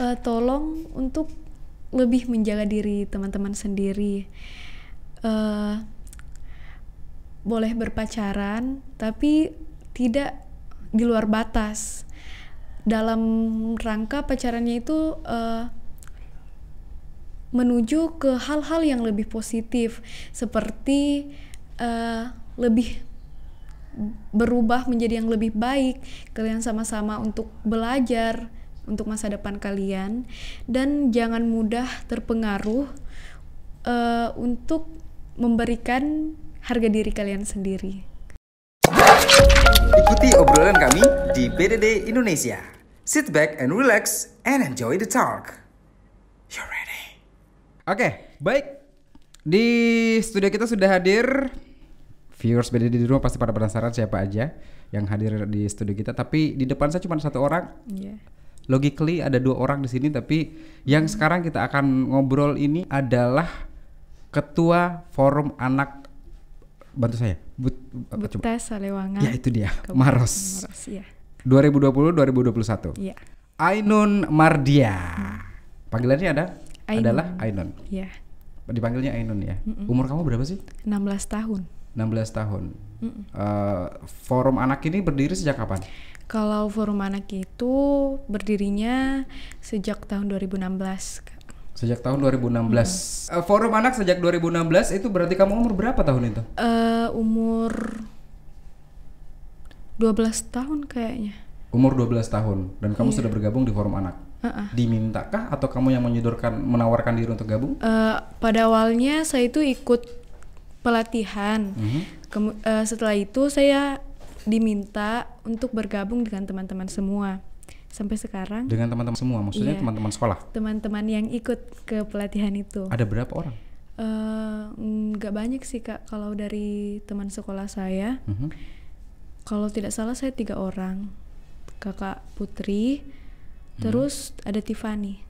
eh, tolong untuk lebih menjaga diri teman-teman sendiri. Eh, boleh berpacaran, tapi tidak di luar batas. Dalam rangka pacarannya itu eh, menuju ke hal-hal yang lebih positif, seperti eh, lebih berubah menjadi yang lebih baik. Kalian sama-sama untuk belajar untuk masa depan kalian dan jangan mudah terpengaruh eh, untuk memberikan harga diri kalian sendiri. Ikuti obrolan kami di BDD Indonesia. Sit back and relax and enjoy the talk. You ready? Oke, baik. Di studio kita sudah hadir viewers BDD di rumah pasti pada penasaran siapa aja yang hadir di studio kita. Tapi di depan saya cuma satu orang. Iya. Logically ada dua orang di sini, tapi yang sekarang kita akan ngobrol ini adalah ketua forum anak. Bantu saya. But, apa. Buta Salewangan. Ya itu dia, Kabupaten Maros. Maros, iya. 2020-2021. Iya. Ainun Mardia. Panggilannya ada? Ainun. Adalah Ainun. Iya. Dipanggilnya Ainun ya. Umur kamu berapa sih? 16 tahun. 16 tahun. Eh, forum anak ini berdiri sejak kapan? Kalau forum anak itu berdirinya sejak tahun 2016. Kak. Sejak tahun 2016. Eh, forum anak sejak 2016 itu berarti kamu umur berapa tahun itu? Eh, umur 12 tahun kayaknya. Umur 12 tahun dan kamu Iya. sudah bergabung di forum anak. Heeh. Dimintakah atau kamu yang menyodorkan menawarkan diri untuk gabung? Eh, pada awalnya saya itu ikut pelatihan. Mhm. Kemu- eh, setelah itu saya diminta untuk bergabung dengan teman-teman semua. Sampai sekarang Dengan teman-teman semua, maksudnya Iya. teman-teman sekolah. teman-teman yang ikut ke pelatihan itu Ada berapa orang? eh, nggak banyak sih kak kalau dari teman sekolah saya. Mhm. Kalau tidak salah saya tiga orang, kakak Putri, terus ada Tiffany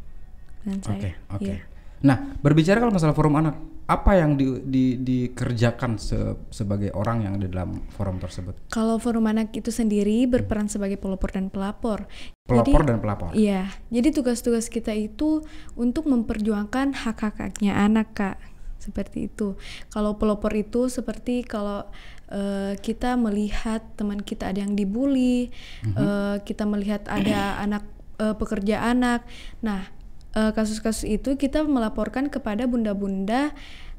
dan Oke, saya. oke. Iya. Nah, berbicara kalau masalah forum anak, apa yang di- di- dikerjakan se- sebagai orang yang ada dalam forum tersebut? Kalau forum anak itu sendiri berperan sebagai pelopor dan pelapor. Pelopor Jadi- dan pelapor. Iya, jadi tugas-tugas kita itu untuk memperjuangkan hak-haknya anak, Kak. Seperti itu. Kalau pelopor itu seperti kalau eh, kita melihat teman kita ada yang dibully, eh, kita melihat ada anak eh, pekerja anak. Nah, eh, kasus-kasus itu kita melaporkan kepada bunda-bunda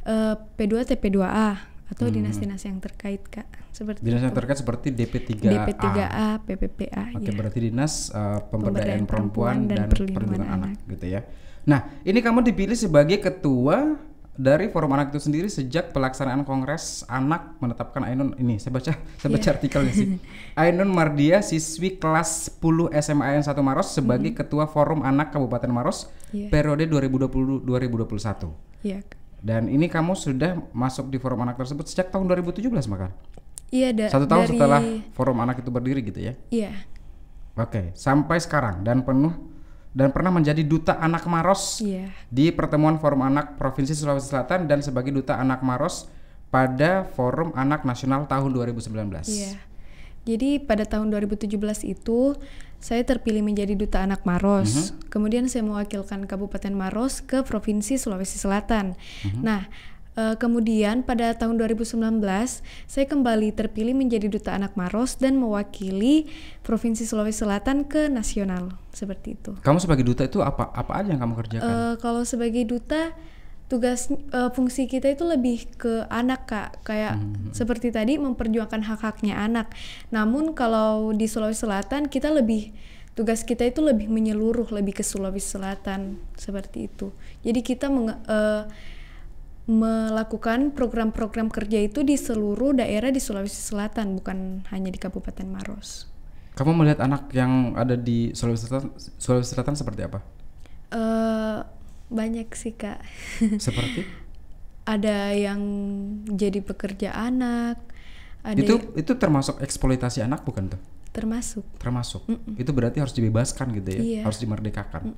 eh, P2 TP2A atau dinas-dinas yang terkait, Kak. Seperti Dinas yang itu. terkait seperti DP3A. DP3A, PPPA, Oke, ya. berarti Dinas uh, Pemberdayaan Pemberdayaan Perempuan Perempuan dan, dan Perlindungan, Perlindungan anak. Anak. gitu ya. Nah, ini kamu dipilih sebagai ketua dari Forum Anak itu sendiri sejak pelaksanaan Kongres Anak menetapkan Ainun ini. Saya baca saya baca Iya. artikelnya sih. Ainun Mardia siswi kelas 10 SMAN 1 Maros sebagai ketua Forum Anak Kabupaten Maros Iya. periode 2020-2021. Iya, Kak. Dan ini kamu sudah masuk di Forum Anak tersebut sejak tahun 2017 maka. Iya, da- Satu tahun dari setelah Forum Anak itu berdiri gitu ya. Iya, Oke, sampai sekarang dan penuh dan pernah menjadi duta anak Maros iya, di pertemuan Forum Anak Provinsi Sulawesi Selatan dan sebagai duta anak Maros pada Forum Anak Nasional tahun 2019. iya. Jadi pada tahun 2017 itu saya terpilih menjadi duta anak Maros. Kemudian saya mewakilkan Kabupaten Maros ke Provinsi Sulawesi Selatan. Nah, eh, kemudian pada tahun 2019 saya kembali terpilih menjadi duta anak Maros dan mewakili Provinsi Sulawesi Selatan ke nasional. Seperti itu. Kamu sebagai duta itu apa apa aja yang kamu kerjakan? Eh, kalau sebagai duta tugas eh, fungsi kita itu lebih ke anak kak. Kayak seperti tadi memperjuangkan hak haknya anak. Namun kalau di Sulawesi Selatan kita lebih tugas kita itu lebih menyeluruh lebih ke Sulawesi Selatan. Seperti itu. Jadi kita menge- eh, melakukan program-program kerja itu di seluruh daerah di Sulawesi Selatan bukan hanya di Kabupaten Maros Kamu melihat anak yang ada di Sulawesi Selatan, Sulawesi Selatan seperti apa? Eh, banyak sih kak Seperti ada yang jadi pekerja anak, ada itu itu termasuk eksploitasi anak bukan tuh? termasuk. Termasuk. Itu berarti harus dibebaskan gitu ya, Iya. harus dimerdekakan.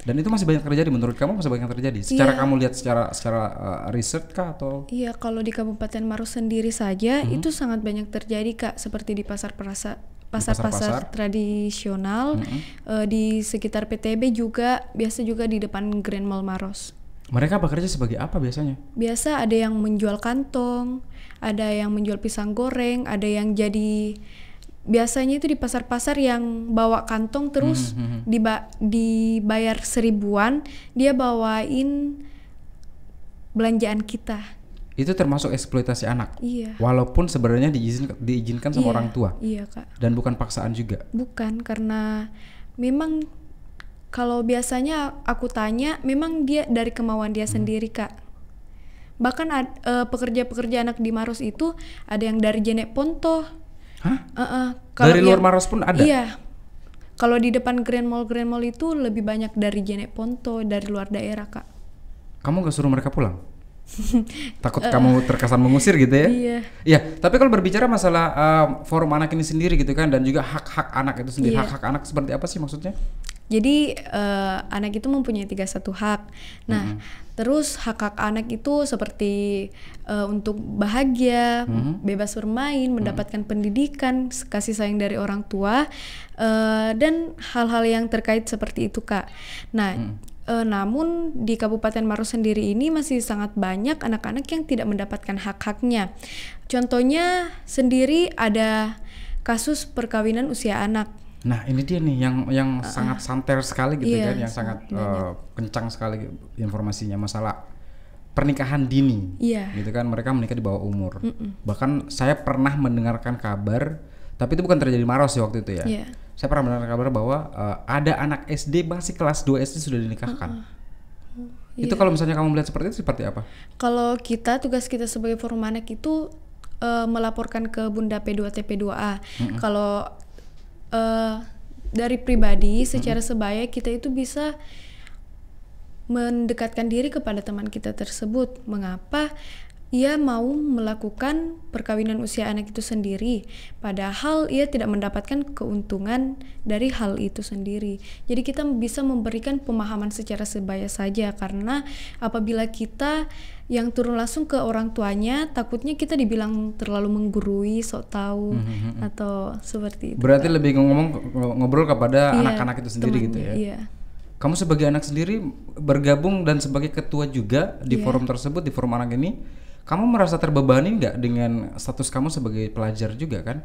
Dan itu masih banyak terjadi menurut kamu masih banyak terjadi. Secara Iya. kamu lihat secara secara uh, riset kah atau Iya, kalau di Kabupaten Maros sendiri saja Mm-hmm. itu sangat banyak terjadi kak, seperti di pasar perasa pasar-pasar tradisional eh, di sekitar PTB juga biasa juga di depan Grand Mall Maros. Mereka bekerja sebagai apa biasanya? Biasa ada yang menjual kantong, ada yang menjual pisang goreng, ada yang jadi biasanya itu di pasar-pasar yang bawa kantong terus diba- dibayar seribuan, dia bawain belanjaan kita. Itu termasuk eksploitasi anak. Iya. Walaupun sebenarnya diizin, diizinkan sama Iya, orang tua Iya, Kak. dan bukan paksaan juga. Bukan karena memang kalau biasanya aku tanya memang dia dari kemauan dia sendiri kak. Bahkan eh, pekerja-pekerja anak di Maros itu ada yang dari Jenek Ponto. Hah? Eh, eh, kalau Dari luar Maros pun ada? Iya. Kalau di depan Grand Mall Grand Mall itu lebih banyak dari Jenek Ponto dari luar daerah kak. Kamu gak suruh mereka pulang? Takut kamu terkesan mengusir gitu ya? Iya. Iya, tapi kalau berbicara masalah uh, forum anak ini sendiri gitu kan dan juga hak-hak anak itu sendiri, Iya. hak-hak anak seperti apa sih maksudnya? Jadi eh, anak itu mempunyai tiga satu hak. Nah, terus hak-hak anak itu seperti eh, untuk bahagia, bebas bermain, mendapatkan pendidikan, kasih sayang dari orang tua, eh, dan hal-hal yang terkait seperti itu, kak. Nah. eh, namun di Kabupaten Maros sendiri ini masih sangat banyak anak-anak yang tidak mendapatkan hak-haknya. Contohnya sendiri ada kasus perkawinan usia anak. Nah, ini dia nih yang yang sangat santer sekali gitu Iya, kan, yang sangat uh, kencang sekali informasinya masalah pernikahan dini. Iya. Gitu kan, mereka menikah di bawah umur. Bahkan saya pernah mendengarkan kabar, tapi itu bukan terjadi di Maros ya waktu itu ya. Iya. Saya pernah mendengar kabar bahwa uh, ada anak SD masih kelas 2 SD sudah dinikahkan. Itu kalau misalnya kamu melihat seperti itu seperti apa? Kalau kita tugas kita sebagai forum anak itu eh, melaporkan ke Bunda P2T P2A. Kalau eh, dari pribadi secara sebaya kita itu bisa mendekatkan diri kepada teman kita tersebut. Mengapa ia mau melakukan perkawinan usia anak itu sendiri, padahal ia tidak mendapatkan keuntungan dari hal itu sendiri. Jadi kita bisa memberikan pemahaman secara sebaya saja, karena apabila kita yang turun langsung ke orang tuanya, takutnya kita dibilang terlalu menggurui, sok tahu, atau seperti itu. Berarti lebih ngomong ngobrol kepada Iya, anak-anak itu sendiri gitu temannya, ya. Iya. Kamu sebagai anak sendiri bergabung dan sebagai ketua juga di Iya. forum tersebut di forum anak ini, kamu merasa terbebani nggak dengan status kamu sebagai pelajar juga kan?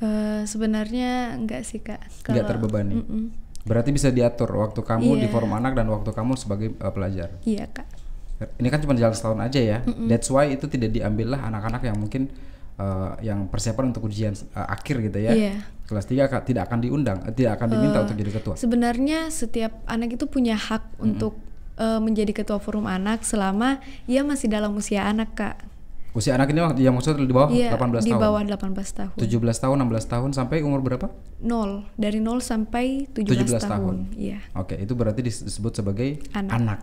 Eh, sebenarnya enggak sih kak. Nggak Kalau- terbebani. Mm-mm. Berarti bisa diatur waktu kamu di Iya. forum anak dan waktu kamu sebagai uh, pelajar. Iya kak. Ini kan cuma jalan setahun aja ya. That's why itu tidak diambil lah anak-anak yang mungkin uh, yang persiapan untuk ujian uh, akhir gitu ya. Iya. Kelas 3 ka- tidak akan diundang, eh, tidak akan diminta untuk jadi ketua. Sebenarnya setiap anak itu punya hak untuk eh, menjadi ketua forum anak selama ia masih dalam usia anak kak. Usia anak ini waktu- yang maksudnya di bawah Iya 18 di tahun. bawah 18 tahun. 17 tahun, 16 tahun sampai umur berapa? Nol dari 0 sampai 17, 17 tahun. tahun. Iya. Oke, itu berarti dis- disebut sebagai Anak. anak.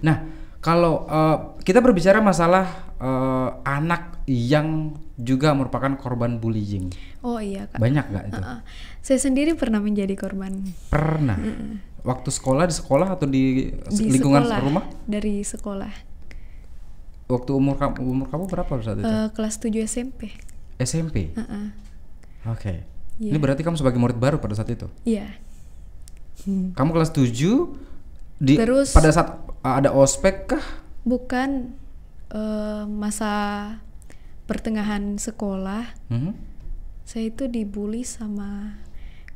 Nah, kalau uh, kita berbicara masalah uh, anak yang juga merupakan korban bullying, Oh iya kak. banyak nggak itu? Ah, Saya sendiri pernah menjadi korban Pernah. Waktu sekolah di sekolah atau di, di lingkungan sekolah. rumah? Dari sekolah. Waktu umur kamu umur kamu berapa saat itu? Eh, kelas 7 SMP. SMP. Heeh. Oke. Iya. Ini berarti kamu sebagai murid baru pada saat itu. Iya. Kamu kelas 7 di Terus- pada saat uh, ada ospek kah? Bukan eh, masa pertengahan sekolah. Mhm. Saya itu dibully sama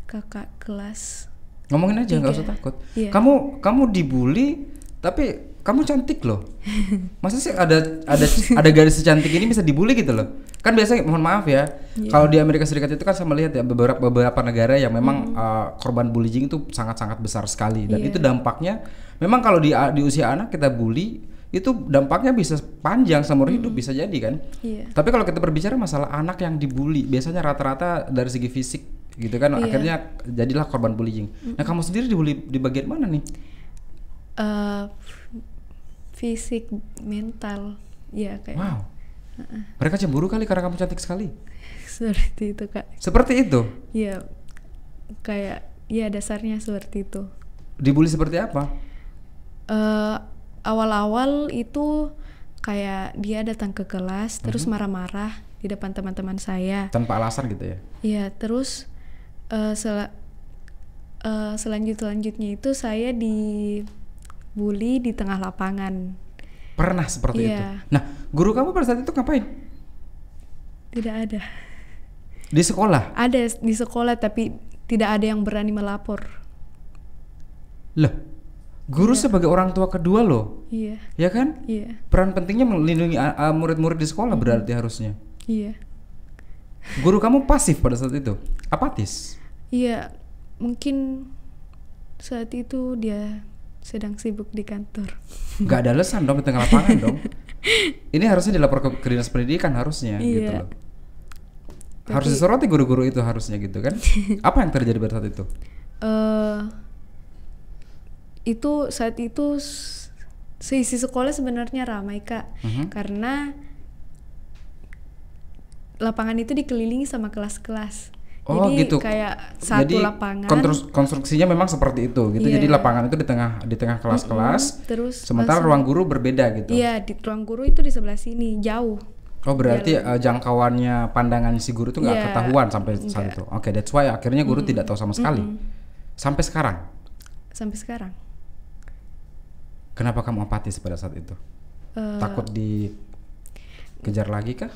kakak kelas. Ngomongin aja nggak usah takut. Iya. Kamu kamu dibully tapi kamu cantik loh. Masa sih ada ada ada garis secantik ini bisa dibully gitu loh? Kan biasanya mohon maaf ya. Iya. Kalau di Amerika Serikat itu kan saya melihat ya beberapa beberapa negara yang memang Hmm. uh, korban bullying itu sangat-sangat besar sekali dan Iya. itu dampaknya memang kalau di di usia anak kita bully itu dampaknya bisa panjang seumur hidup bisa jadi kan. Iya. Tapi kalau kita berbicara masalah anak yang dibully, biasanya rata-rata dari segi fisik gitu kan, Iya. akhirnya jadilah korban bullying. Nah kamu sendiri dibully di bagian mana nih? Eh, fisik, mental, ya kayak Wow. Mereka cemburu kali karena kamu cantik sekali. seperti itu kak. Seperti itu. Ya kayak ya dasarnya seperti itu. Dibully seperti apa? Eh awal-awal itu kayak dia datang ke kelas terus marah-marah di depan teman-teman saya. Tanpa alasan gitu ya. Iya, terus eh, sel- eh, selanjut selanjutnya itu saya dibully di tengah lapangan. Pernah seperti itu. Iya. Nah, guru kamu pada saat itu ngapain? Tidak ada. Di sekolah. Ada di sekolah tapi tidak ada yang berani melapor. Loh, guru sebagai orang tua kedua loh, Iya, ya kan? iya, Peran pentingnya melindungi a- a- murid-murid di sekolah berarti harusnya. iya. Guru kamu pasif pada saat itu, apatis. Iya, mungkin saat itu dia sedang sibuk di kantor. Gak ada alasan dong di tengah lapangan dong. Ini harusnya dilapor ke, ke dinas pendidikan harusnya gitu Iya. loh. Harus disoroti guru-guru itu harusnya gitu kan. Apa yang terjadi pada saat itu? eh itu saat itu seisi sekolah sebenarnya ramai kak Mhm. karena lapangan itu dikelilingi sama kelas-kelas Oh jadi gitu. kayak satu Jadi lapangan konstruksinya memang seperti itu gitu. Iya. Jadi lapangan itu di tengah di tengah kelas-kelas. terus Sementara langsung- ruang guru berbeda gitu. iya di ruang guru itu di sebelah sini jauh Oh berarti eh, jangkauannya pandangan si guru itu nggak Iya, ketahuan sampai saat itu. Oke, that's why akhirnya guru tidak tahu sama sekali. Sampai sekarang. sampai sekarang Kenapa kamu apatis pada saat itu? Eh, Takut dikejar lagi kah?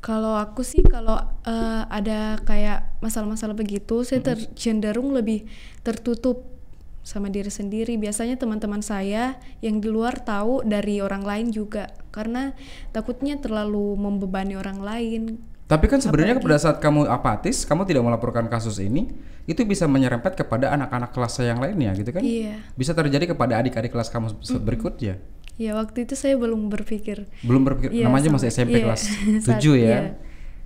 Kalau aku sih kalau eh, ada kayak masalah-masalah begitu, saya ter- cenderung lebih tertutup sama diri sendiri. Biasanya teman-teman saya yang di luar tahu dari orang lain juga, karena takutnya terlalu membebani orang lain. Tapi kan sebenarnya pada saat kamu apatis, kamu tidak melaporkan kasus ini, itu bisa menyerempet kepada anak-anak kelas yang lainnya gitu kan? Iya, Bisa terjadi kepada adik-adik kelas kamu berikutnya. ya waktu itu saya belum berpikir. Belum berpikir, Iya, namanya masih SMP iya, kelas saat- 7 ya. iya.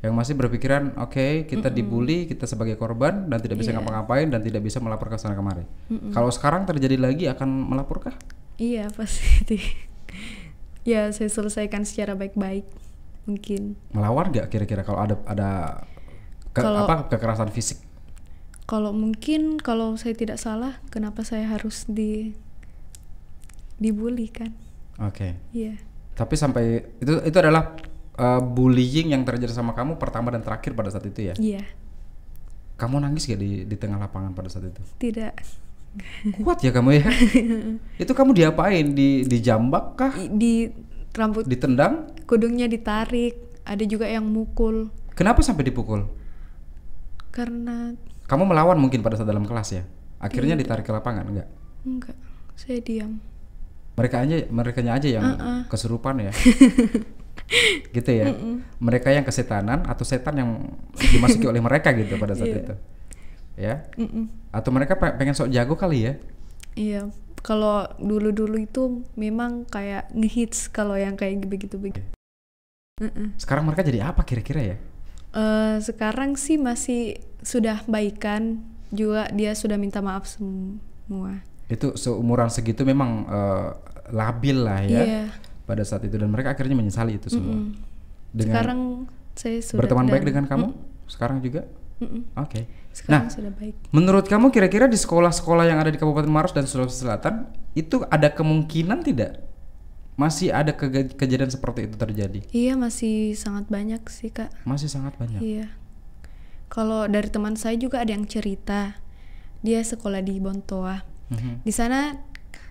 Yang masih berpikiran, oke kita dibully, kita sebagai korban dan tidak bisa Iya. ngapa-ngapain dan tidak bisa melapor ke sana kemari. Kalau sekarang terjadi lagi akan melaporkah? Iya pasti. ya saya selesaikan secara baik-baik mungkin. Melawan nggak kira-kira kalau ada ada ke- Kalau- apa kekerasan fisik? Kalau mungkin kalau saya tidak salah, kenapa saya harus di dibully kan? Oke. Iya. Tapi sampai itu itu adalah uh, bullying yang terjadi sama kamu pertama dan terakhir pada saat itu ya. Iya. Kamu nangis gak di di tengah lapangan pada saat itu? Tidak. Kuat ya kamu ya. itu kamu diapain? Di dijambak kah? Di rambut Ditendang? Kudungnya ditarik, ada juga yang mukul Kenapa sampai dipukul? karena Kamu melawan mungkin pada saat dalam kelas ya. Akhirnya Iya. ditarik ke lapangan enggak? enggak, saya diam. Mereka aja mereka aja yang Uh-uh. kesurupan ya. gitu ya. Mereka yang kesetanan atau setan yang dimasuki oleh mereka gitu pada saat Iya. itu. Ya. Mm-mm. Atau mereka pe- pengen sok jago kali ya. Iya, kalau dulu-dulu itu memang kayak ngehits kalau yang kayak begitu-begitu. Mm-mm. Sekarang mereka jadi apa kira-kira ya? Eh, sekarang sih masih sudah baikan juga dia sudah minta maaf semua. Itu seumuran segitu memang eh, labil lah ya Iya. pada saat itu dan mereka akhirnya menyesali itu semua. Dengan Sekarang saya sudah berteman baik dan- dengan kamu sekarang juga? Oke. Sekarang sudah baik. Menurut kamu kira-kira di sekolah-sekolah yang ada di Kabupaten Maros dan Sulawesi Selatan itu ada kemungkinan tidak masih ada kege- kejadian seperti itu terjadi? Iya masih sangat banyak sih kak. Masih sangat banyak. Iya. Kalau dari teman saya juga ada yang cerita dia sekolah di Bontoa. Mhm. Di sana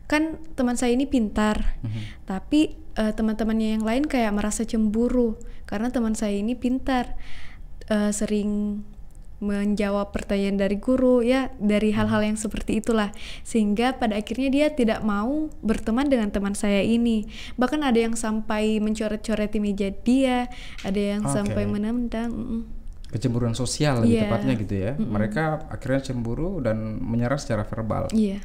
kan teman saya ini pintar, Mhm. tapi eh, teman-temannya yang lain kayak merasa cemburu karena teman saya ini pintar, Eh, sering menjawab pertanyaan dari guru ya dari hal-hal yang seperti itulah sehingga pada akhirnya dia tidak mau berteman dengan teman saya ini bahkan ada yang sampai mencoret-coret meja dia ada yang Oke. sampai menendang. Kecemburuan sosial lebih Iya. tepatnya gitu ya. Mereka akhirnya cemburu dan menyerang secara verbal. iya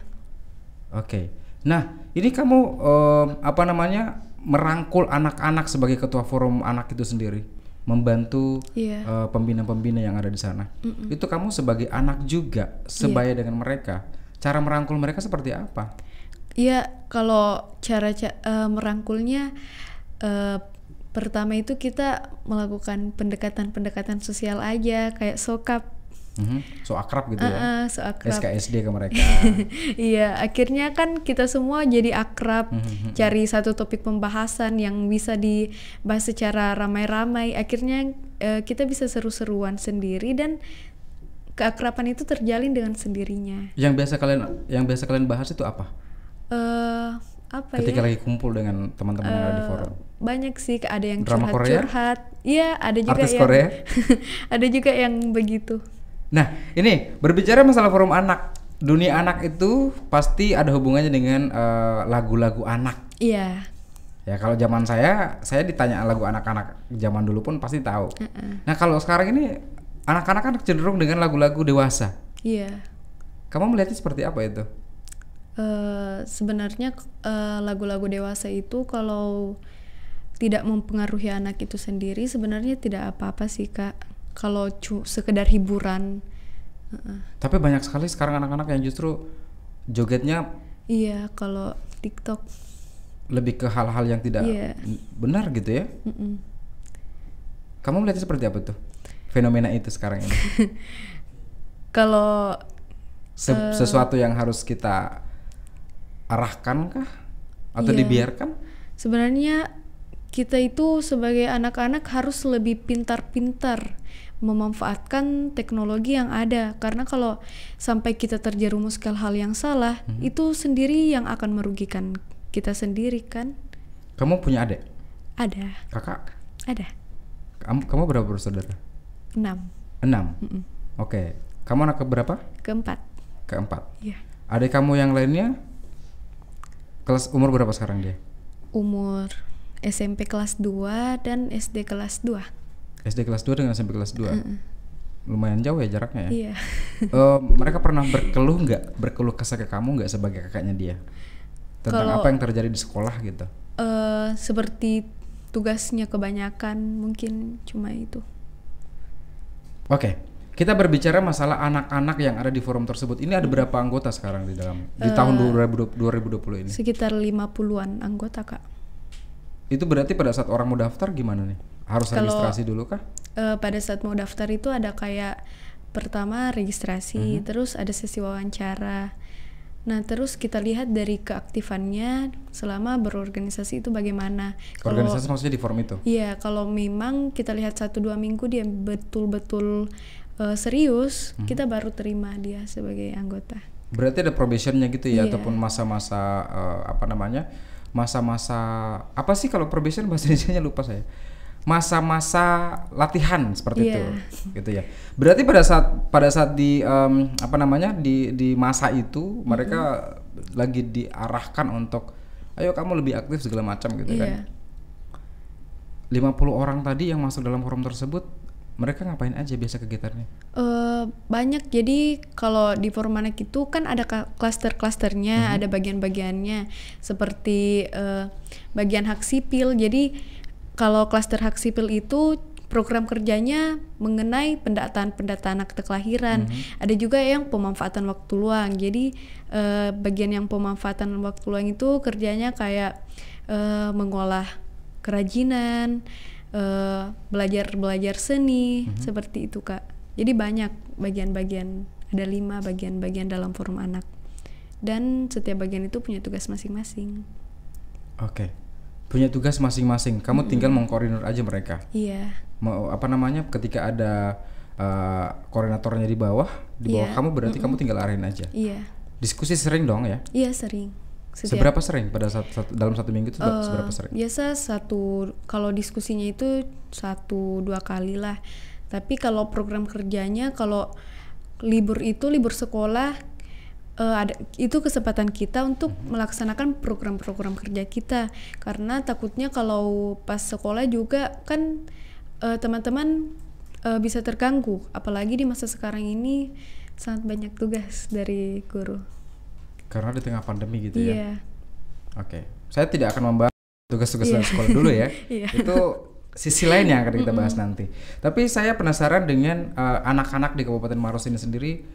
Oke. Nah, ini kamu em, apa namanya merangkul anak-anak sebagai ketua forum anak itu sendiri, membantu iya eh, pembina-pembina yang ada di sana. Itu kamu sebagai anak juga sebaya dengan mereka. Cara merangkul mereka seperti apa? Iya, kalau cara ca- eh, merangkulnya eh, pertama itu kita melakukan pendekatan-pendekatan sosial aja kayak sokap, Mhm, So akrab gitu ya. Eh, so akrab. SKSD ke mereka. iya, akhirnya kan kita semua jadi akrab, Mhm, cari satu topik pembahasan yang bisa dibahas secara ramai-ramai. Akhirnya eh, kita bisa seru-seruan sendiri dan keakraban itu terjalin dengan sendirinya. Yang biasa kalian yang biasa kalian bahas itu apa? eh apa Ketika ya? lagi kumpul dengan teman-teman yang ada di Eh, forum. banyak sih ada yang Drama curhat Korea? curhat iya ada juga Artis yang Korea? ada juga yang begitu Nah, ini berbicara masalah forum anak, dunia anak itu pasti ada hubungannya dengan eh, lagu-lagu anak. iya Ya kalau zaman saya, saya ditanya lagu anak-anak zaman dulu pun pasti tahu. Nah kalau sekarang ini anak-anak kan cenderung dengan lagu-lagu dewasa. iya Kamu melihatnya seperti apa itu? Eh, sebenarnya eh, lagu-lagu dewasa itu kalau tidak mempengaruhi anak itu sendiri sebenarnya tidak apa-apa sih kak kalau sekedar hiburan. Tapi banyak sekali sekarang anak-anak yang justru jogetnya iya kalau TikTok lebih ke hal-hal yang tidak Iya. benar gitu ya. mm-mm. Kamu melihatnya seperti apa tuh? Fenomena itu sekarang ini. kalau Se- sesuatu yang harus kita arahkan kah? Atau Iya. dibiarkan? Sebenarnya kita itu sebagai anak-anak harus lebih pintar-pintar memanfaatkan teknologi yang ada karena kalau sampai kita terjerumus ke hal yang salah itu sendiri yang akan merugikan kita sendiri kan Kamu punya adik? ada Kakak? ada Kamu, kamu berapa bersaudara? enam Enam. Oke. Kamu anak keberapa? keempat Keempat. ya Adik kamu yang lainnya kelas umur berapa sekarang dia? umur SMP kelas 2 dan SD kelas 2 SD kelas 2 dengan SMP kelas 2. Lumayan jauh ya jaraknya ya. iya. Eh, mereka pernah berkeluh nggak? Berkeluh kesah ke kamu nggak sebagai kakaknya dia? Tentang Kalau- apa yang terjadi di sekolah gitu? Eh seperti tugasnya kebanyakan mungkin cuma itu. Oke kita berbicara masalah anak-anak yang ada di forum tersebut. Ini ada berapa anggota sekarang di dalam di tahun 2020, 2020 ini? sekitar 50-an anggota kak itu berarti pada saat orang mau daftar gimana nih harus Kalau- registrasi dulu kah Eh, pada saat mau daftar itu ada kayak pertama registrasi, terus ada sesi wawancara. Nah, terus kita lihat dari keaktifannya selama berorganisasi itu bagaimana. Kalau organisasi maksudnya di forum itu Iya, kalau memang kita lihat satu dua minggu dia betul-betul eh, serius, kita baru terima dia sebagai anggota. berarti ada probationnya gitu ya Iya. ataupun masa-masa eh, apa namanya masa-masa apa sih kalau probation bahasa Indonesia lupa saya masa-masa latihan seperti itu Iya. gitu ya berarti pada saat pada saat di em, apa namanya di di masa itu mereka lagi diarahkan untuk ayo kamu lebih aktif segala macam gitu kan Iya. 50 orang tadi yang masuk dalam forum tersebut mereka ngapain aja biasa kegiatannya Eh, banyak jadi kalau di forum anak itu kan ada klaster-klasternya, ada bagian-bagiannya seperti eh, bagian hak sipil. Jadi kalau klaster hak sipil itu program kerjanya mengenai pendataan-pendataan akte kelahiran. Ada juga yang pemanfaatan waktu luang. Jadi eh, bagian yang pemanfaatan waktu luang itu kerjanya kayak eh, mengolah kerajinan, eh, belajar belajar seni seperti itu kak. Jadi banyak bagian-bagian, ada lima bagian-bagian dalam forum anak. Dan setiap bagian itu punya tugas masing-masing. oke punya tugas masing-masing kamu tinggal mengkoordinir aja mereka Iya, mau apa namanya ketika ada uh, koordinatornya di bawah di bawah Iya. kamu berarti kamu tinggal arahin aja iya, diskusi sering dong ya iya sering. Setiap- seberapa sering pada saat, satu- dalam satu minggu itu Eh, seberapa sering Biasa satu, kalau diskusinya itu satu dua kali lah. Tapi kalau program kerjanya, kalau libur itu libur sekolah, eh, ada itu kesempatan kita untuk melaksanakan program-program kerja kita. Karena takutnya kalau pas sekolah juga kan eh, teman-teman eh, bisa terganggu. Apalagi di masa sekarang ini sangat banyak tugas dari guru. Karena di tengah pandemi gitu ya Iya. oke saya tidak akan membahas tugas-tugas dari sekolah dulu ya Iya. itu sisi lain yang akan kita bahas nanti tapi saya penasaran dengan uh, anak-anak di Kabupaten Maros ini sendiri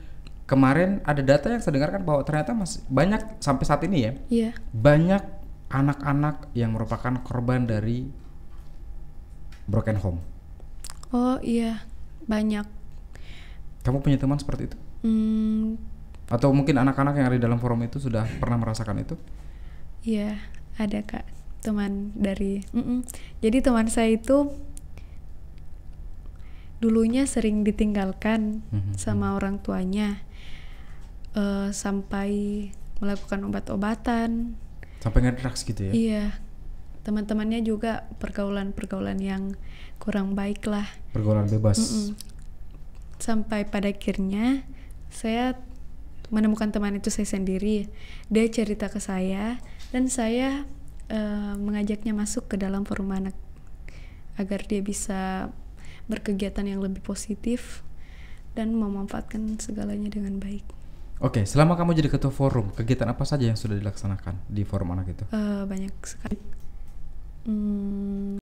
kemarin ada data yang saya dengarkan bahwa ternyata masih banyak sampai saat ini ya Iya. banyak anak-anak yang merupakan korban dari broken home. Oh iya, banyak. Kamu punya teman seperti itu? Hmm, Atau mungkin anak-anak yang ada di dalam forum itu sudah pernah merasakan itu? iya, ada kak teman dari. Mm-mm. Jadi teman saya itu dulunya sering ditinggalkan Mhm, sama orang tuanya eh, sampai melakukan obat-obatan. Sampai ngedrugs gitu ya? Iya, teman-temannya juga pergaulan-pergaulan yang kurang baik lah. Pergaulan bebas. Mm-mm. Sampai pada akhirnya saya menemukan teman itu saya sendiri. Dia cerita ke saya dan saya eh, mengajaknya masuk ke dalam forum anak agar dia bisa berkegiatan yang lebih positif dan memanfaatkan segalanya dengan baik. Oke, selama kamu jadi ketua forum, kegiatan apa saja yang sudah dilaksanakan di forum anak itu? Eh, banyak sekali. Hmm,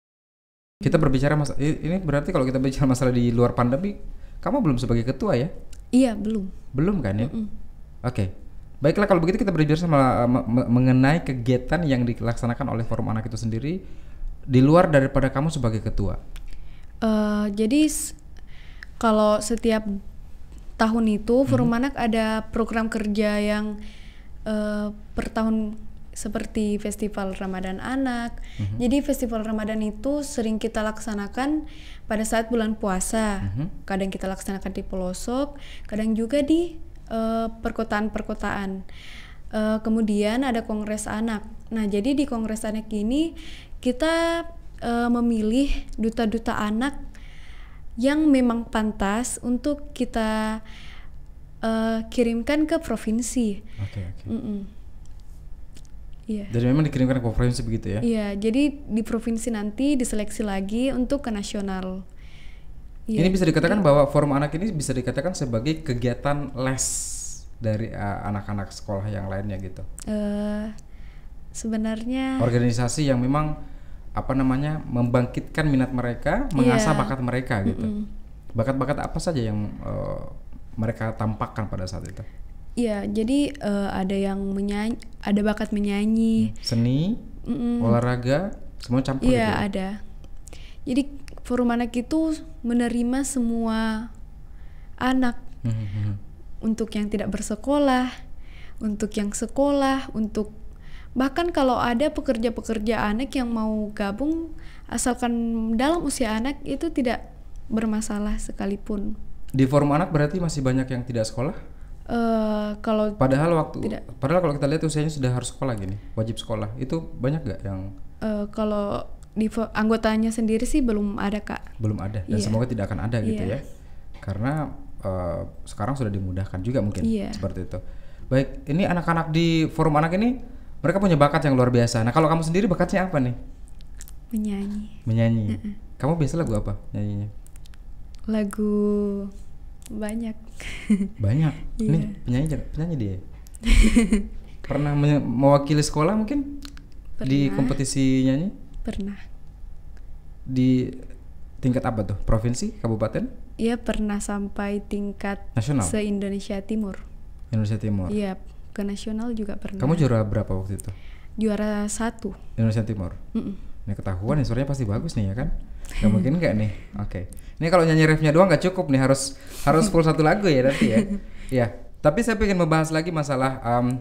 Kita berbicara mas ini berarti kalau kita bicara masalah di luar pandemi, kamu belum sebagai ketua ya? iya belum. Belum kan ya? Mm-mm. Oke. Baiklah kalau begitu kita berbicara sama me- mengenai kegiatan yang dilaksanakan oleh forum anak itu sendiri di luar daripada kamu sebagai ketua. Eh, jadi kalau setiap tahun itu Forum Anak ada program kerja yang eh, per tahun seperti Festival Ramadan Anak. Jadi Festival Ramadan itu sering kita laksanakan pada saat bulan puasa. Mhm. Kadang kita laksanakan di pelosok, kadang juga di eh, perkotaan-perkotaan. Eh, kemudian ada Kongres Anak. Nah, jadi di Kongres Anak ini kita eh, memilih duta-duta anak yang memang pantas untuk kita eh, kirimkan ke provinsi. Oke, oke. Mm-mm. Iya. Jadi memang dikirimkan ke provinsi begitu ya? Iya, jadi di provinsi nanti diseleksi lagi untuk ke nasional. Iya. Ini bisa dikatakan bahwa forum anak ini bisa dikatakan sebagai kegiatan les dari uh, anak-anak sekolah yang lainnya gitu. Eh, sebenarnya Organisasi yang memang apa namanya membangkitkan minat mereka, mengasah Iya. bakat mereka gitu. Mm-mm. Bakat-bakat apa saja yang uh, mereka tampakkan pada saat itu? Iya, jadi eh, ada yang menyanyi, ada bakat menyanyi. Seni, Mm-mm. olahraga, semua campur gitu. Iya, ya? ada. Jadi forum anak itu menerima semua anak Mhm. untuk yang tidak bersekolah, untuk yang sekolah, untuk bahkan kalau ada pekerja-pekerja anak yang mau gabung asalkan dalam usia anak itu tidak bermasalah sekalipun. Di forum anak berarti masih banyak yang tidak sekolah? eh kalau Padahal waktu Tidak. padahal kalau kita lihat usianya sudah harus sekolah gini, wajib sekolah. Itu banyak gak yang eh, kalau di anggotanya sendiri sih belum ada kak. belum ada dan Iya. semoga tidak akan ada gitu Iya. ya. Karena eh, sekarang sudah dimudahkan juga mungkin Iya. seperti itu. Baik, ini anak-anak di forum anak ini mereka punya bakat yang luar biasa. Nah, kalau kamu sendiri bakatnya apa nih? Menyanyi Menyanyi. Kamu biasa lagu apa nyanyinya? lagu banyak. Banyak. Ini Iya. penyanyi penyanyi dia. Pernah mewakili sekolah mungkin di Pernah. kompetisi nyanyi Pernah. di tingkat apa tuh? Provinsi, kabupaten, Iya pernah sampai tingkat nasional, se Indonesia Timur. Indonesia Timur. Iya ke nasional juga pernah. Kamu juara berapa waktu itu? juara satu. Indonesia Timur. Mm-mm. Ini ketahuan ya suaranya pasti bagus nih ya kan? Gak mungkin nggak nih? Oke. Ini kalau nyanyi refnya doang nggak cukup nih harus harus full satu lagu ya nanti ya. Ya. Tapi saya pengen membahas lagi masalah em,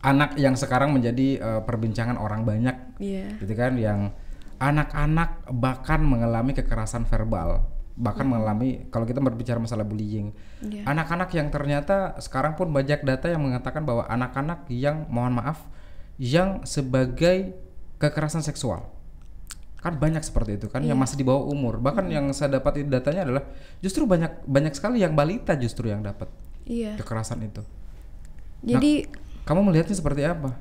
anak yang sekarang menjadi eh, perbincangan orang banyak, Iya. gitu kan? Yang anak-anak bahkan mengalami kekerasan verbal, bahkan mengalami kalau kita berbicara masalah bullying, Iya. anak-anak yang ternyata sekarang pun banyak data yang mengatakan bahwa anak-anak yang mohon maaf yang sebagai kekerasan seksual kan banyak seperti itu kan yang masih di bawah umur bahkan yang saya dapat datanya adalah justru banyak banyak sekali yang balita justru yang dapat Iya. kekerasan itu Jadi kamu melihatnya seperti apa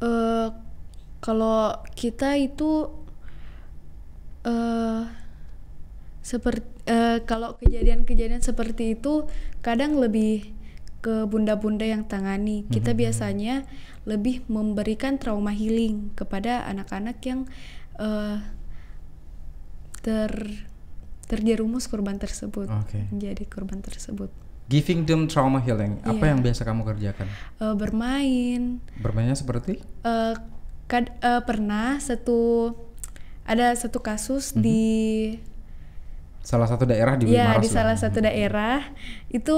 eh kalau kita itu eh seperti eh, kalau kejadian-kejadian seperti itu kadang lebih ke bunda-bunda yang tangani. Kita biasanya lebih memberikan trauma healing kepada anak-anak yang eh ter terjerumus korban tersebut Oke. menjadi korban tersebut. Giving them trauma healing apa Iya. yang biasa kamu kerjakan Eh, bermain, bermainnya seperti eh kad- eh, pernah satu ada satu kasus Mhm. di salah satu daerah di ya Maros di lah. salah satu daerah itu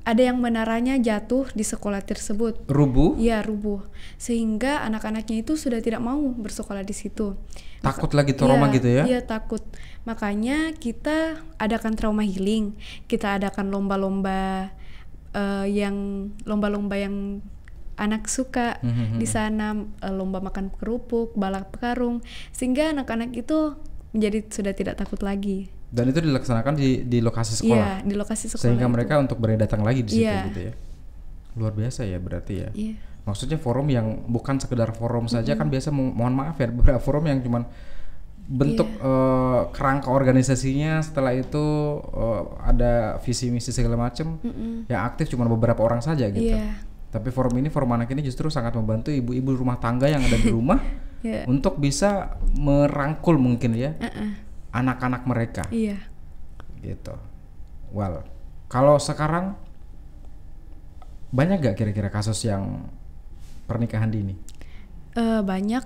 ada yang menaranya jatuh di sekolah tersebut. Rubuh? Iya, rubuh. Sehingga anak-anaknya itu sudah tidak mau bersekolah di situ. Takut lagi trauma Iya, gitu ya? Iya, takut. Makanya kita adakan trauma healing. Kita adakan lomba-lomba eh, yang lomba-lomba yang anak suka Mhm, di sana eh, lomba makan kerupuk, balap karung sehingga anak-anak itu menjadi sudah tidak takut lagi. Dan itu dilaksanakan di di lokasi Iya, sekolah. di lokasi sekolah. Sehingga itu. mereka untuk berani datang lagi di situ Iya. gitu ya. Luar biasa ya berarti ya. Iya. Maksudnya forum yang bukan sekedar forum saja kan biasa mo- mohon maaf ya beberapa forum yang cuman bentuk Iya. eh, kerangka organisasinya setelah itu eh, ada visi misi segala macam Mm-mm. yang aktif cuma beberapa orang saja gitu. Iya. Tapi forum ini forum anak ini justru sangat membantu ibu-ibu rumah tangga yang ada di rumah Iya. untuk bisa merangkul mungkin ya anak-anak mereka Iya. gitu. Well, kalau sekarang banyak gak kira-kira kasus yang pernikahan dini? Eh, banyak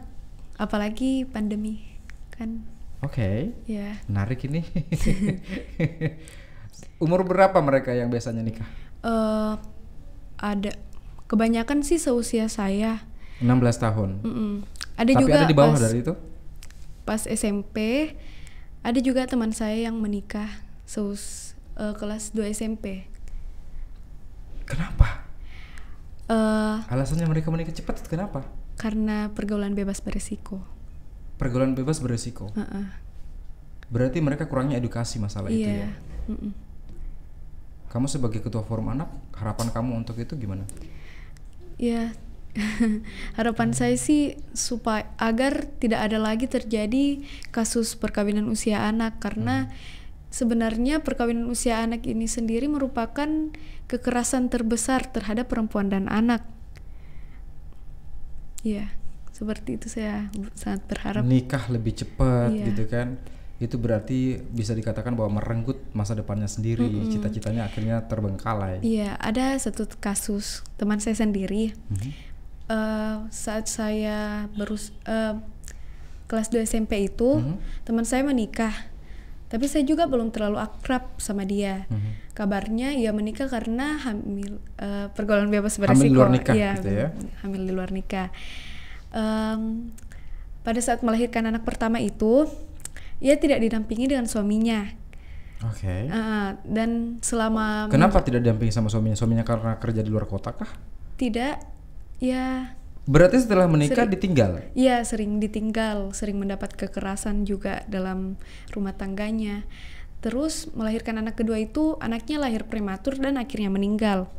apalagi pandemi kan. Oke, Ya. menarik ini. Umur berapa mereka yang biasanya nikah? eh ada kebanyakan sih seusia saya. 16 tahun. Mm-mm. Ada Tapi juga ada di bawah pas, dari itu? pas SMP ada juga teman saya yang menikah seus eh, kelas 2 SMP. Kenapa? eh Alasannya mereka menikah cepat kenapa? karena pergaulan bebas beresiko. Pergaulan bebas beresiko. Heeh. Berarti mereka kurangnya edukasi masalah itu ya. Iya. Mm-mm. Kamu sebagai ketua forum anak, harapan kamu untuk itu gimana? Ya, harapan saya sih supaya agar tidak ada lagi terjadi kasus perkawinan usia anak karena sebenarnya perkawinan usia anak ini sendiri merupakan kekerasan terbesar terhadap perempuan dan anak. Ya, seperti itu saya sangat berharap. Nikah lebih cepat Iya. gitu kan? Itu berarti bisa dikatakan bahwa merenggut masa depannya sendiri, cita-citanya akhirnya terbengkalai. Iya, ada satu kasus teman saya sendiri. Mhm. eh, saat saya berus eh, kelas 2 SMP itu Mhm. teman saya menikah tapi saya juga belum terlalu akrab sama dia Mhm. kabarnya ia menikah karena hamil eh, pergaulan bebas Hamil beresiko di luar nikah Iya, gitu ya? hamil di luar nikah Em, pada saat melahirkan anak pertama itu ia tidak didampingi dengan suaminya Oke. Eh, dan selama Kenapa tidak didampingi sama suaminya? Suaminya karena kerja di luar kota kah? tidak ya Berarti setelah menikah Sering. ditinggal. Iya, sering ditinggal, sering mendapat kekerasan juga dalam rumah tangganya. Terus melahirkan anak kedua itu anaknya lahir prematur dan akhirnya meninggal.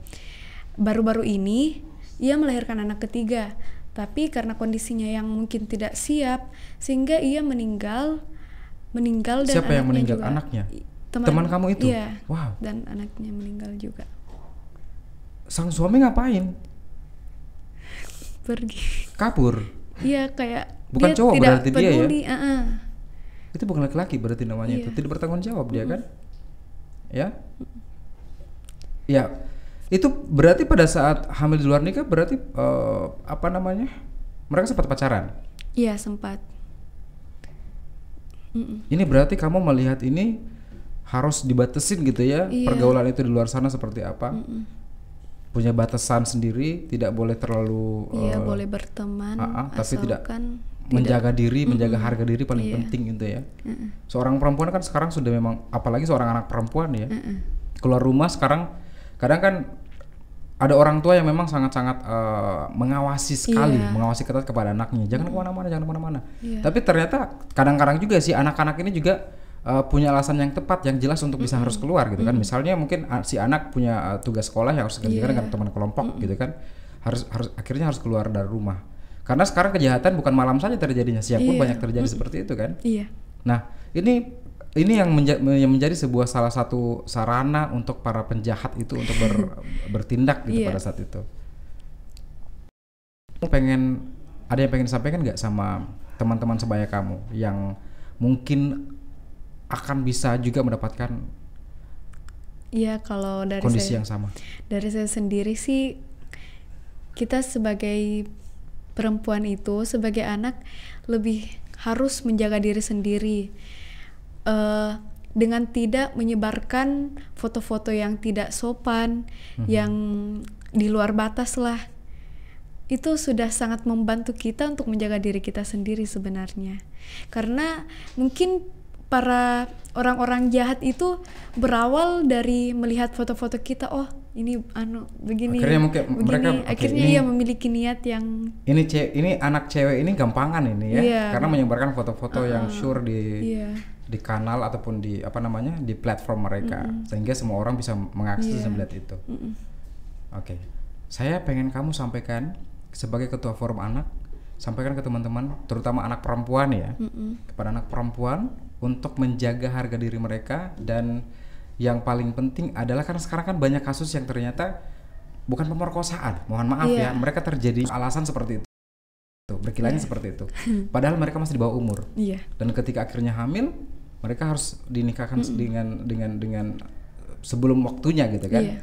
Baru-baru ini ia melahirkan anak ketiga, tapi karena kondisinya yang mungkin tidak siap sehingga ia meninggal meninggal dan Siapa yang meninggal? juga- Anaknya? I- Teman kamu itu? Iya. Wow. Dan anaknya meninggal juga. Sang suami ngapain? Pergi. Kabur. Iya, kayak Bukan dia cowok tidak berarti dia ya? peduli, uh-uh. Itu bukan laki-laki berarti namanya itu. Iya. Tidak bertanggung jawab dia kan? Ya. Ya. Itu berarti pada saat hamil di luar nikah berarti eh, apa namanya? Mereka sempat pacaran. Iya, sempat. Ini berarti kamu melihat ini harus dibatasin gitu ya Iya. pergaulan itu di luar sana seperti apa? Mm-mm. Punya batasan sendiri, tidak boleh terlalu Iya eh, boleh berteman, ah, ah, tapi tidak asalkan menjaga diri, menjaga harga diri paling Iya. penting gitu ya. Mm-mm. Seorang perempuan kan sekarang sudah memang apalagi seorang anak perempuan ya. Mm-mm. Keluar rumah sekarang kadang kan ada orang tua yang memang sangat-sangat eh, mengawasi sekali, Iya. mengawasi ketat kepada anaknya. Jangan ke mana-mana, jangan ke mana-mana. Iya. Tapi ternyata kadang-kadang juga sih anak-anak ini juga eh, punya alasan yang tepat, yang jelas untuk bisa harus keluar gitu kan. Misalnya mungkin ah, si anak punya eh, tugas sekolah yang harus dikerjakan Iya. dengan teman kelompok gitu kan. Harus harus akhirnya harus keluar dari rumah. Karena sekarang kejahatan bukan malam saja terjadinya, siang pun Iya. banyak terjadi seperti itu kan. Iya, Nah, ini ini yang, menja- yang menjadi sebuah salah satu sarana untuk para penjahat itu untuk ber- bertindak gitu Iya. pada saat itu. Kamu pengen ada yang pengen disampaikan nggak sama teman-teman sebaya kamu yang mungkin akan bisa juga mendapatkan iya kalau dari kondisi saya, yang sama? dari saya sendiri sih kita sebagai perempuan itu sebagai anak lebih harus menjaga diri sendiri. Eh, dengan tidak menyebarkan foto-foto yang tidak sopan, yang di luar batas lah. Itu sudah sangat membantu kita untuk menjaga diri kita sendiri sebenarnya. Karena mungkin para orang-orang jahat itu berawal dari melihat foto-foto kita, oh ini anu begini, Akhirnya mungkin begini. mereka, akhirnya ini- ia memiliki niat yang Ini ce ini anak cewek ini gampangan ini ya, Iya. karena menyebarkan foto-foto yang sure di iya di kanal ataupun di apa namanya di platform mereka, sehingga semua orang bisa mengakses Iya. dan melihat itu. Oke, saya pengen kamu sampaikan sebagai ketua forum anak, sampaikan ke teman-teman, terutama anak perempuan ya, kepada anak perempuan untuk menjaga harga diri mereka dan yang paling penting adalah karena sekarang kan banyak kasus yang ternyata bukan pemerkosaan, mohon maaf ya, Iya. mereka terjadi alasan seperti itu, Tuh, berkilahnya seperti itu, padahal mereka masih di bawah umur. Iya. Dan ketika akhirnya hamil mereka harus dinikahkan dengan dengan dengan sebelum waktunya gitu kan Iya.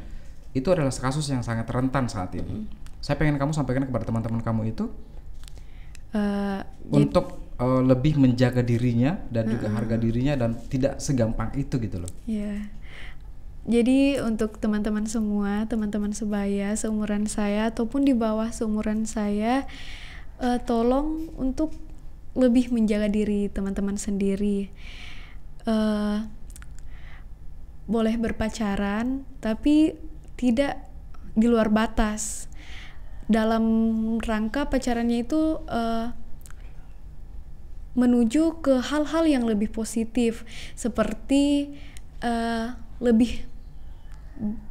itu adalah kasus yang sangat rentan saat ini saya pengen kamu sampaikan kepada teman-teman kamu itu Eh, untuk eh, lebih menjaga dirinya dan juga harga dirinya dan tidak segampang itu gitu loh Iya. Jadi untuk teman-teman semua, teman-teman sebaya seumuran saya ataupun di bawah seumuran saya, eh, tolong untuk lebih menjaga diri teman-teman sendiri. Eh, boleh berpacaran, tapi tidak di luar batas. Dalam rangka pacarannya itu eh, menuju ke hal-hal yang lebih positif seperti eh, lebih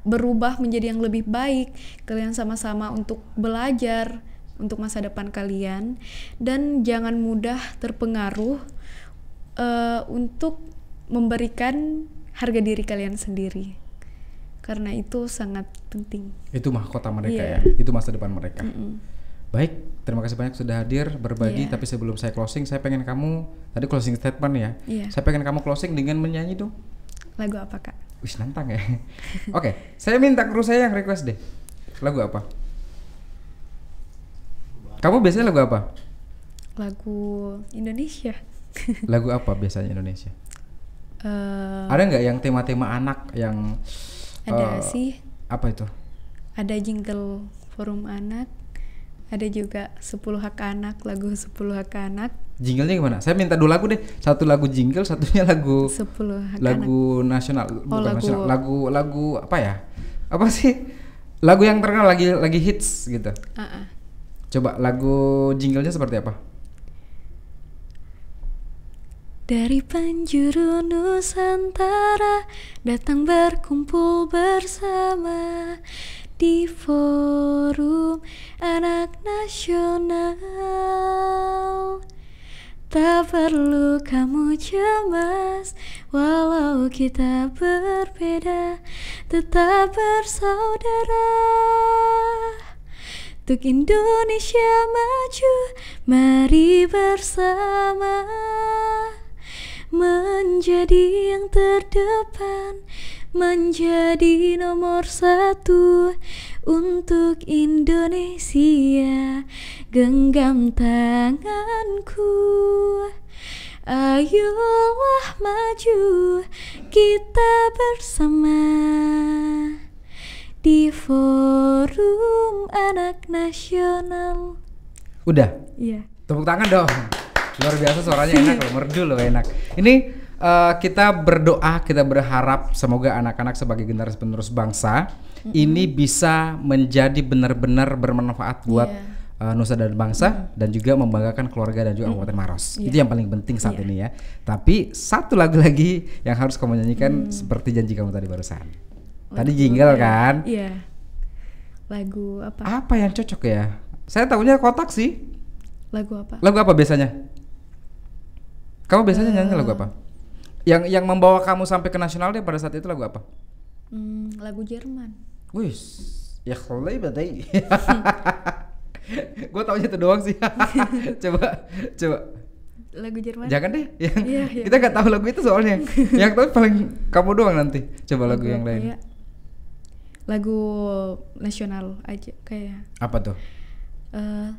berubah menjadi yang lebih baik kalian sama-sama untuk belajar untuk masa depan kalian dan jangan mudah terpengaruh eh, untuk memberikan harga diri kalian sendiri karena itu sangat penting itu mahkota mereka Iya. ya itu masa depan mereka baik terima kasih banyak sudah hadir berbagi Iya. tapi sebelum saya closing saya pengen kamu tadi closing statement ya Iya. saya pengen kamu closing dengan menyanyi dong lagu apa kak Wih nantang ya. Oke, saya minta kru saya yang request deh. Lagu apa? Kamu biasanya lagu apa? lagu Indonesia Lagu apa biasanya Indonesia? Eh, Ada nggak yang tema-tema anak yang ada eh, sih apa itu? ada jingle forum anak ada juga 10 hak anak lagu 10 hak anak Jinglenya gimana? Saya minta dua lagu deh. Satu lagu jingle, satunya lagu 10 hak anak lagu nasional, bukan lagu- nasional, lagu lagu apa ya? Apa sih? Lagu yang terkenal lagi lagi hits gitu. Ah, ah. Coba lagu jinglenya seperti apa? Dari penjuru Nusantara datang berkumpul bersama di forum anak nasional. Tak perlu kamu cemas walau kita berbeda tetap bersaudara. Untuk Indonesia maju, mari bersama menjadi yang terdepan, menjadi nomor satu untuk Indonesia. Genggam tanganku, ayolah maju kita bersama di forum anak nasional. Udah. Iya. Tepuk tangan dong. Luar biasa suaranya enak loh, merdu loh enak. Ini eh, kita berdoa, kita berharap semoga anak-anak sebagai generasi penerus bangsa ini bisa menjadi benar-benar bermanfaat buat Iya. eh, nusa dan bangsa dan juga membanggakan keluarga dan juga Kabupaten Maros. Iya. Itu yang paling penting saat ini ya. Tapi satu lagu lagi yang harus kamu nyanyikan seperti janji kamu tadi barusan. Tadi jingle ya. kan? Iya. Lagu apa? Apa yang cocok ya? Saya tahunya kotak sih. Lagu apa? Lagu apa biasanya? Kamu biasanya nyanyi lagu apa? Yang yang membawa kamu sampai ke nasional deh pada saat itu lagu apa? Hmm, lagu Jerman. Wih, ya badai. Gue taunya itu doang sih. coba, coba. Lagu Jerman. Jangan deh. Yang, Iya, iya. Kita nggak tahu lagu itu soalnya. yang tahu paling kamu doang nanti. Coba lagu, yang apa lain. ya? Lagu nasional aja kayak Apa tuh? eh,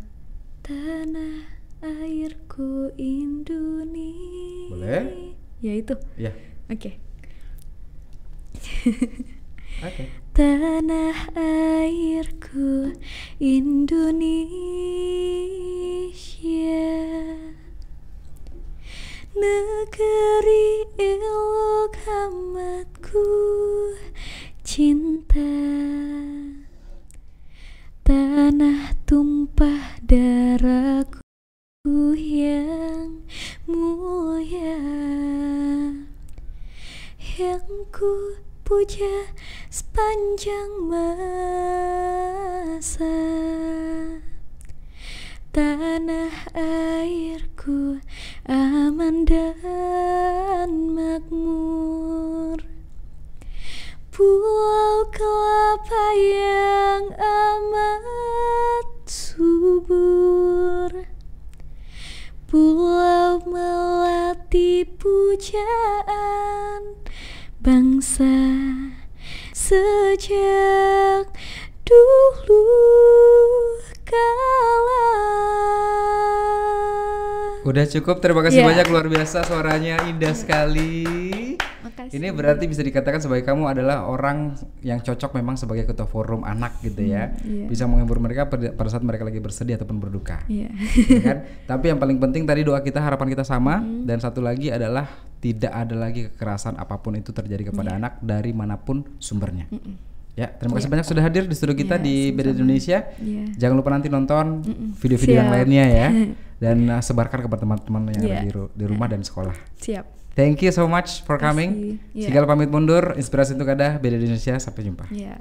tanah airku Indonesia. Boleh. Ya itu. Ya. Oke. Oke. Tanah airku Indonesia Negeri elok amatku cinta Tanah tumpah darahku yang mulia Yang ku puja sepanjang masa. Tanah airku aman dan cukup, terima kasih Ya. banyak luar biasa suaranya indah sekali. Makasih. Ini berarti bisa dikatakan sebagai kamu adalah orang yang cocok memang sebagai ketua forum anak gitu ya. iya. Bisa menghibur mereka pada saat mereka lagi bersedih ataupun berduka. Iya. ya kan? Tapi yang paling penting tadi doa kita, harapan kita sama Hmm. dan satu lagi adalah tidak ada lagi kekerasan apa pun itu terjadi Iya. kepada anak dari mana pun sumbernya. Ya, terima kasih banyak sudah hadir di studio kita Ya, di BD Indonesia. Iya. Jangan lupa nanti nonton video-video yang lainnya ya dan uh, sebarkan kepada teman-teman yang ada Iya. di, ru- di rumah dan sekolah. Siap. Thank you so much for coming. Iya. Segala pamit mundur, inspirasi untuk ada BD Indonesia sampai jumpa. Iya.